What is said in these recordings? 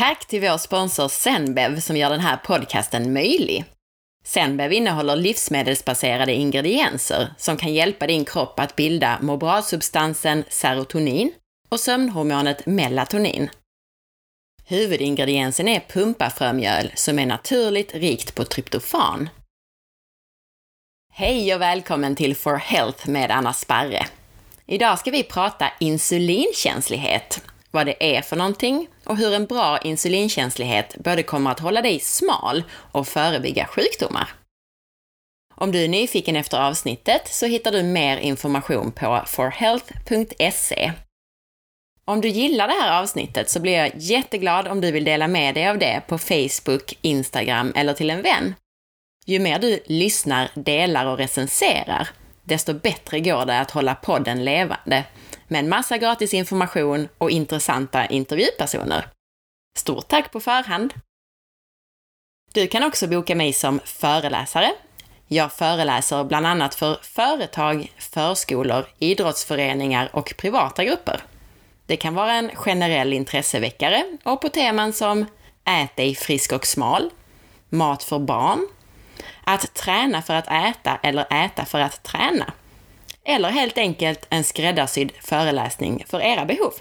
Tack till vår sponsor Zenbev som gör den här podcasten möjlig. Zenbev innehåller livsmedelsbaserade ingredienser som kan hjälpa din kropp att bilda må bra-substansen serotonin och sömnhormonet melatonin. Huvudingrediensen är pumpafrömjöl som är naturligt rikt på tryptofan. Hej och välkommen till For Health med Anna Sparre. Idag ska vi prata insulinkänslighet, vad det är för någonting och hur en bra insulinkänslighet både kommer att hålla dig smal och förebygga sjukdomar. Om du är nyfiken efter avsnittet så hittar du mer information på forhealth.se. Om du gillar det här avsnittet så blir jag jätteglad om du vill dela med dig av det på Facebook, Instagram eller till en vän. Ju mer du lyssnar, delar och recenserar, desto bättre går det att hålla podden levande med en massa gratis information och intressanta intervjupersoner. Stort tack på förhand! Du kan också boka mig som föreläsare. Jag föreläser bland annat för företag, förskolor, idrottsföreningar och privata grupper. Det kan vara en generell intresseväckare och på teman som Ät dig frisk och smal, Mat för barn, Att träna för att äta eller äta för att träna eller helt enkelt en skräddarsydd föreläsning för era behov.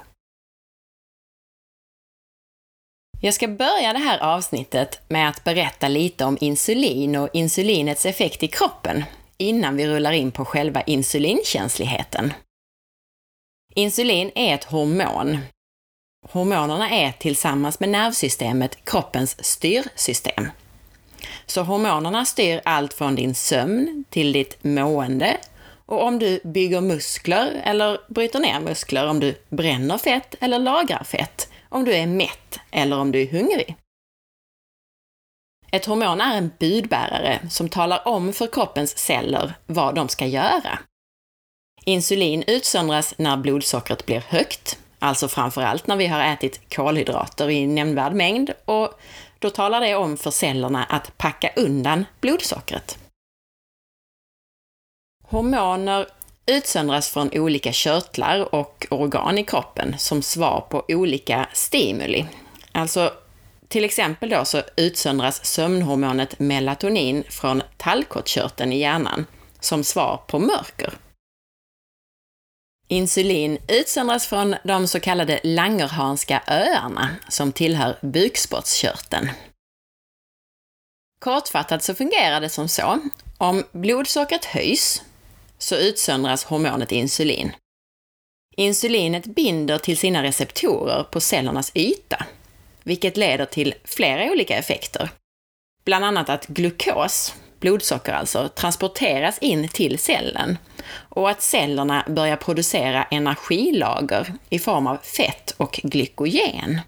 Jag ska börja det här avsnittet med att berätta lite om insulin och insulinets effekt i kroppen innan vi rullar in på själva insulinkänsligheten. Insulin är ett hormon. Hormonerna är tillsammans med nervsystemet kroppens styrsystem. Så hormonerna styr allt från din sömn till ditt mående och om du bygger muskler eller bryter ner muskler, om du bränner fett eller lagrar fett, om du är mätt eller om du är hungrig. Ett hormon är en budbärare som talar om för kroppens celler vad de ska göra. Insulin utsöndras när blodsockret blir högt, alltså framförallt när vi har ätit kolhydrater i nämnvärd mängd och då talar det om för cellerna att packa undan blodsockret. Hormoner utsöndras från olika körtlar och organ i kroppen som svar på olika stimuli. Alltså, till exempel då så utsöndras sömnhormonet melatonin från tallkottkörteln i hjärnan som svar på mörker. Insulin utsöndras från de så kallade Langerhanska öarna som tillhör bukspottkörteln. Kortfattat så fungerar det som så. Om blodsockret höjs så utsöndras hormonet insulin. Insulinet binder till sina receptorer på cellernas yta, vilket leder till flera olika effekter. Bland annat att glukos, blodsocker alltså, transporteras in till cellen och att cellerna börjar producera energilager i form av fett och glykogen.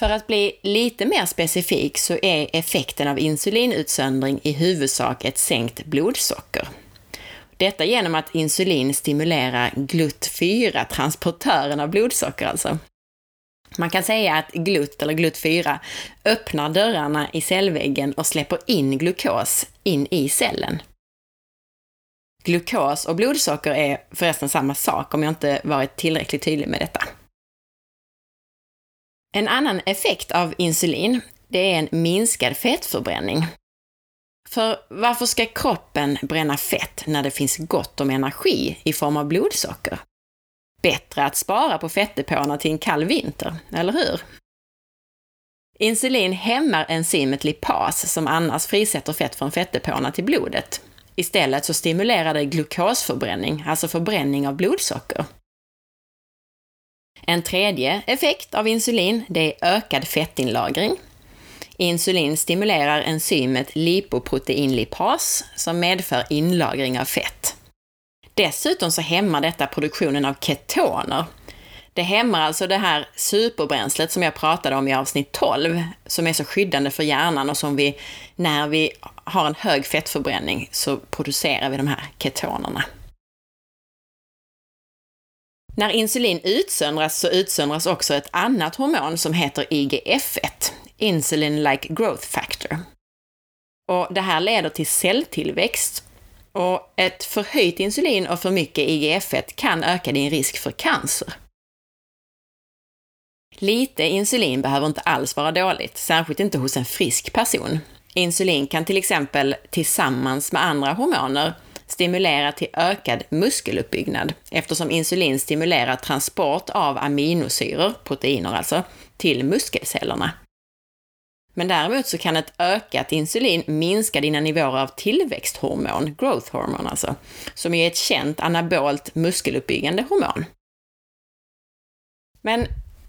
För att bli lite mer specifik så är effekten av insulinutsöndring i huvudsak ett sänkt blodsocker. Detta genom att insulin stimulerar GLUT4, transportören av blodsocker alltså. Man kan säga att GLUT, eller GLUT4, öppnar dörrarna i cellväggen och släpper in glukos in i cellen. Glukos och blodsocker är förresten samma sak om jag inte varit tillräckligt tydlig med detta. En annan effekt av insulin, det är en minskad fettförbränning. För varför ska kroppen bränna fett när det finns gott om energi i form av blodsocker? Bättre att spara på fettdepåerna till en kall vinter, eller hur? Insulin hämmar enzymet lipas som annars frisätter fett från fettdepåerna till blodet. Istället så stimulerar det glukosförbränning, alltså förbränning av blodsocker. En tredje effekt av insulin, det är ökad fettinlagring. Insulin stimulerar enzymet lipoproteinlipas som medför inlagring av fett. Dessutom så hämmar detta produktionen av ketoner. Det hämmar alltså det här superbränslet som jag pratade om i avsnitt 12, som är så skyddande för hjärnan och som vi, när vi har en hög fettförbränning, så producerar vi de här ketonerna. När insulin utsöndras så utsöndras också ett annat hormon som heter IGF-1, Insulin-like growth factor. Och det här leder till celltillväxt och ett förhöjt insulin och för mycket IGF-1 kan öka din risk för cancer. Lite insulin behöver inte alls vara dåligt, särskilt inte hos en frisk person. Insulin kan till exempel tillsammans med andra hormoner stimulera till ökad muskeluppbyggnad eftersom insulin stimulerar transport av aminosyror, proteiner alltså, till muskelcellerna. Men däremot så kan ett ökat insulin minska dina nivåer av tillväxthormon, growth hormone alltså, som är ett känt anabolt muskeluppbyggande hormon. Men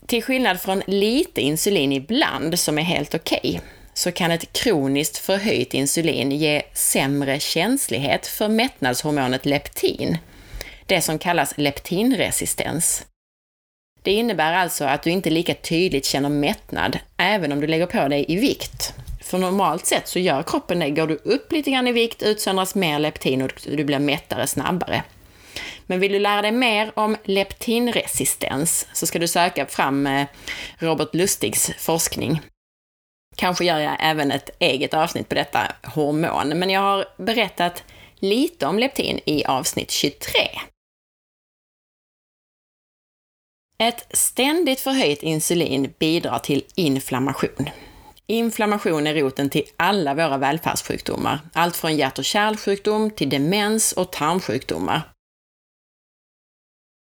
till skillnad från lite insulin ibland, som är helt okej, okay, så kan ett kroniskt förhöjt insulin ge sämre känslighet för mättnadshormonet leptin, det som kallas leptinresistens. Det innebär alltså att du inte lika tydligt känner mättnad, även om du lägger på dig i vikt. För normalt sett så gör kroppen det. Går du upp lite grann i vikt utsöndras mer leptin och du blir mättare snabbare. Men vill du lära dig mer om leptinresistens så ska du söka fram eh, Robert Lustigs forskning. Kanske gör jag även ett eget avsnitt på detta hormon, men jag har berättat lite om leptin i avsnitt 23. Ett ständigt förhöjt insulin bidrar till inflammation. Inflammation är roten till alla våra välfärdssjukdomar, allt från hjärt och kärlsjukdom till demens och tarmsjukdomar.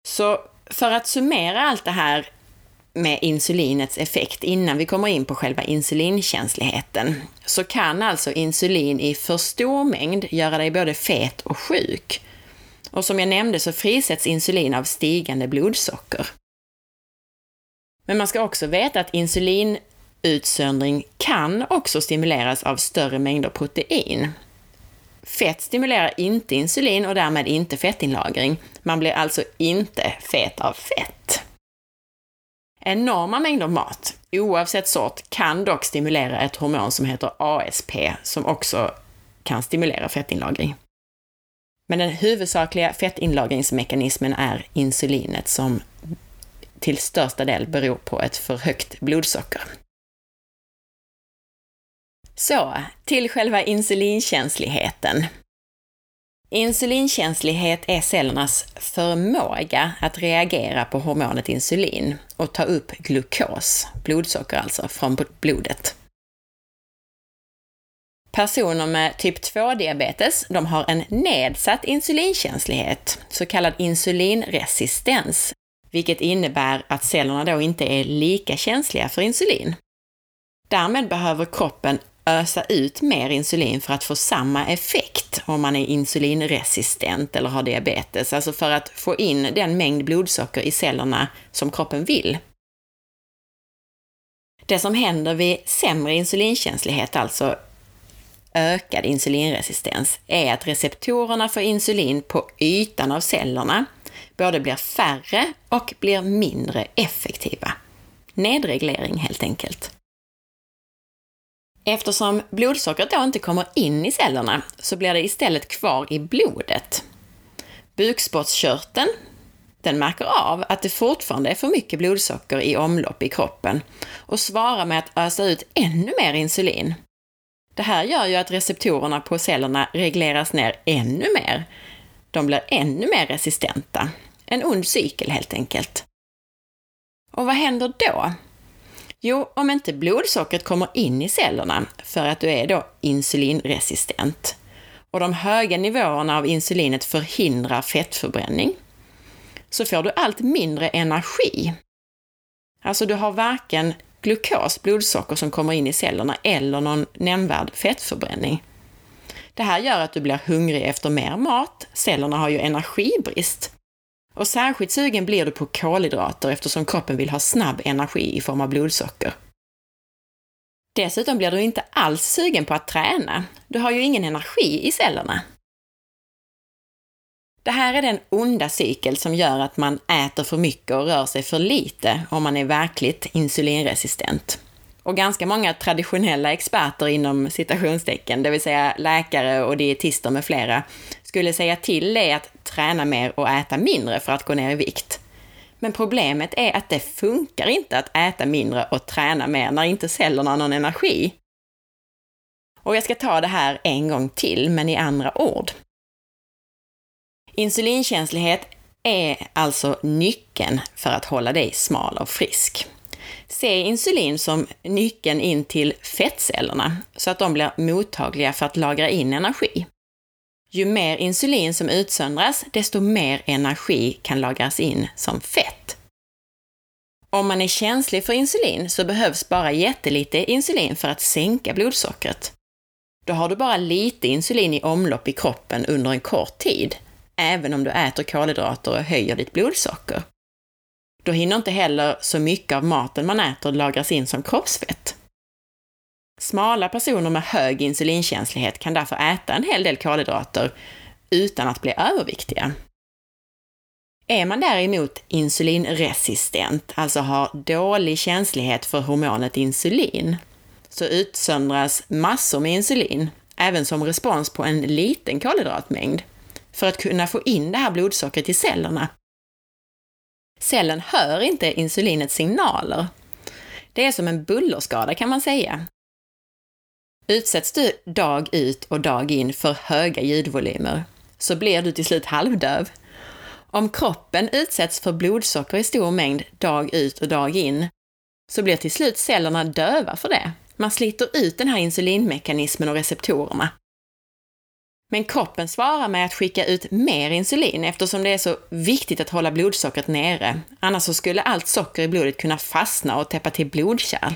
Så för att summera allt det här med insulinets effekt innan vi kommer in på själva insulinkänsligheten, så kan alltså insulin i för stor mängd göra dig både fet och sjuk. Och som jag nämnde så frisätts insulin av stigande blodsocker. Men man ska också veta att insulinutsöndring kan också stimuleras av större mängder protein. Fett stimulerar inte insulin och därmed inte fettinlagring. Man blir alltså inte fet av fett. Enorma mängder mat, oavsett sort, kan dock stimulera ett hormon som heter ASP, som också kan stimulera fettinlagring. Men den huvudsakliga fettinlagringsmekanismen är insulinet som till största del beror på ett för högt blodsocker. Så, till själva insulinkänsligheten. Insulinkänslighet är cellernas förmåga att reagera på hormonet insulin och ta upp glukos, blodsocker alltså, från blodet. Personer med typ 2-diabetes, de har en nedsatt insulinkänslighet, så kallad insulinresistens, vilket innebär att cellerna då inte är lika känsliga för insulin. Därmed behöver kroppen ösa ut mer insulin för att få samma effekt om man är insulinresistent eller har diabetes, alltså för att få in den mängd blodsocker i cellerna som kroppen vill. Det som händer vid sämre insulinkänslighet, alltså ökad insulinresistens, är att receptorerna för insulin på ytan av cellerna både blir färre och blir mindre effektiva. Nedreglering helt enkelt. Eftersom blodsockret då inte kommer in i cellerna så blir det istället kvar i blodet. Bukspottkörteln, den märker av att det fortfarande är för mycket blodsocker i omlopp i kroppen och svarar med att ösa ut ännu mer insulin. Det här gör ju att receptorerna på cellerna regleras ner ännu mer. De blir ännu mer resistenta. En ond cykel helt enkelt. Och vad händer då? Jo, om inte blodsockret kommer in i cellerna för att du är då insulinresistent och de höga nivåerna av insulinet förhindrar fettförbränning, så får du allt mindre energi. Alltså, du har varken glukos, blodsocker, som kommer in i cellerna eller någon nämnvärd fettförbränning. Det här gör att du blir hungrig efter mer mat, cellerna har ju energibrist och särskilt sugen blir du på kolhydrater eftersom kroppen vill ha snabb energi i form av blodsocker. Dessutom blir du inte alls sugen på att träna. Du har ju ingen energi i cellerna. Det här är den onda cykel som gör att man äter för mycket och rör sig för lite om man är verkligt insulinresistent. Och ganska många traditionella experter inom citationstecken, det vill säga läkare och dietister med flera, skulle säga till dig att träna mer och äta mindre för att gå ner i vikt. Men problemet är att det funkar inte att äta mindre och träna mer när inte cellerna har någon energi. Och jag ska ta det här en gång till, men i andra ord. Insulinkänslighet är alltså nyckeln för att hålla dig smal och frisk. Se insulin som nyckeln in till fettcellerna, så att de blir mottagliga för att lagra in energi. Ju mer insulin som utsöndras, desto mer energi kan lagras in som fett. Om man är känslig för insulin så behövs bara jättelite insulin för att sänka blodsockret. Då har du bara lite insulin i omlopp i kroppen under en kort tid, även om du äter kolhydrater och höjer ditt blodsocker. Då hinner inte heller så mycket av maten man äter lagras in som kroppsfett. Smala personer med hög insulinkänslighet kan därför äta en hel del kolhydrater utan att bli överviktiga. Är man däremot insulinresistent, alltså har dålig känslighet för hormonet insulin, så utsöndras massor med insulin, även som respons på en liten kolhydratmängd, för att kunna få in det här blodsockret i cellerna. Cellen hör inte insulinets signaler. Det är som en bullerskada kan man säga. Utsätts du dag ut och dag in för höga ljudvolymer så blir du till slut halvdöv. Om kroppen utsätts för blodsocker i stor mängd dag ut och dag in så blir till slut cellerna döva för det. Man sliter ut den här insulinmekanismen och receptorerna. Men kroppen svarar med att skicka ut mer insulin eftersom det är så viktigt att hålla blodsockret nere. Annars så skulle allt socker i blodet kunna fastna och täppa till blodkärl.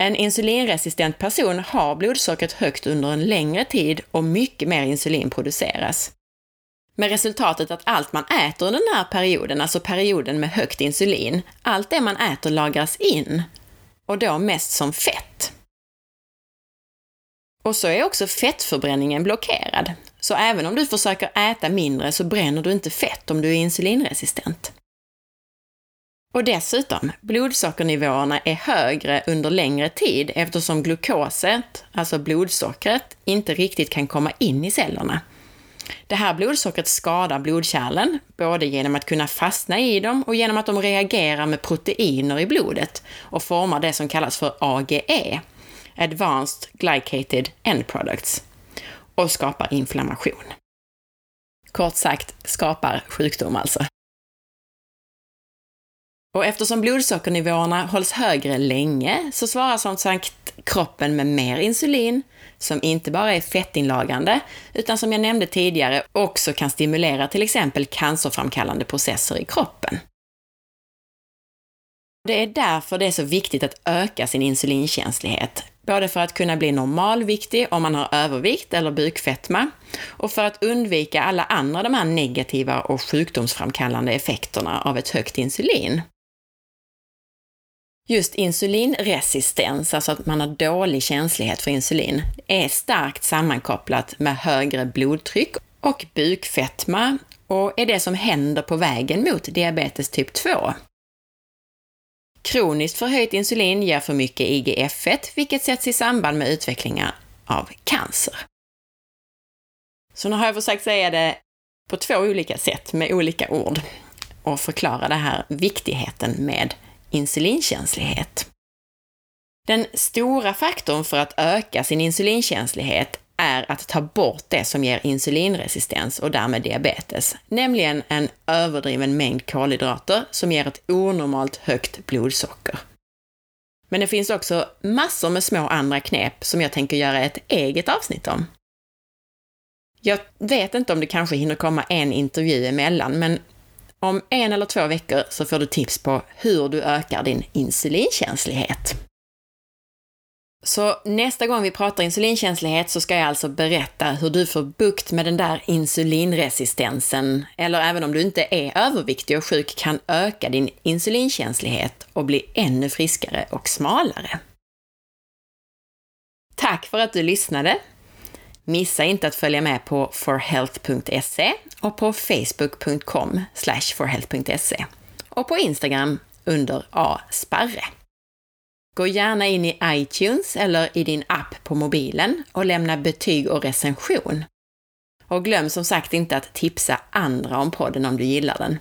En insulinresistent person har blodsockret högt under en längre tid och mycket mer insulin produceras. Med resultatet att allt man äter under den här perioden, alltså perioden med högt insulin, allt det man äter lagras in. Och då mest som fett. Och så är också fettförbränningen blockerad. Så även om du försöker äta mindre så bränner du inte fett om du är insulinresistent. Och dessutom, blodsockernivåerna är högre under längre tid eftersom glukoset, alltså blodsockret, inte riktigt kan komma in i cellerna. Det här blodsockret skadar blodkärlen, både genom att kunna fastna i dem och genom att de reagerar med proteiner i blodet och formar det som kallas för AGE, Advanced Glycated End Products, och skapar inflammation. Kort sagt, skapar sjukdom alltså. Och eftersom blodsockernivåerna hålls högre länge så svarar som sagt kroppen med mer insulin, som inte bara är fettinlagande, utan som jag nämnde tidigare också kan stimulera till exempel cancerframkallande processer i kroppen. Det är därför det är så viktigt att öka sin insulinkänslighet, både för att kunna bli normalviktig om man har övervikt eller bukfetma och för att undvika alla andra de här negativa och sjukdomsframkallande effekterna av ett högt insulin. Just insulinresistens, alltså att man har dålig känslighet för insulin, är starkt sammankopplat med högre blodtryck och bukfetma och är det som händer på vägen mot diabetes typ 2. Kroniskt förhöjt insulin ger för mycket IGF-1, vilket sätts i samband med utvecklingen av cancer. Så nu har jag försökt säga det på två olika sätt med olika ord och förklara det här viktigheten med insulinkänslighet. Den stora faktorn för att öka sin insulinkänslighet är att ta bort det som ger insulinresistens och därmed diabetes, nämligen en överdriven mängd kolhydrater som ger ett onormalt högt blodsocker. Men det finns också massor med små andra knep som jag tänker göra ett eget avsnitt om. Jag vet inte om det kanske hinner komma en intervju emellan, men om en eller två veckor så får du tips på hur du ökar din insulinkänslighet. Så nästa gång vi pratar insulinkänslighet så ska jag alltså berätta hur du får bukt med den där insulinresistensen, eller även om du inte är överviktig och sjuk kan öka din insulinkänslighet och bli ännu friskare och smalare. Tack för att du lyssnade! Missa inte att följa med på forhealth.se och på facebook.com forhealth.se och på Instagram under asparre. Gå gärna in i iTunes eller i din app på mobilen och lämna betyg och recension. Och glöm som sagt inte att tipsa andra om podden om du gillar den.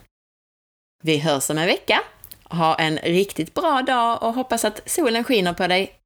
Vi hörs om en vecka. Ha en riktigt bra dag och hoppas att solen skiner på dig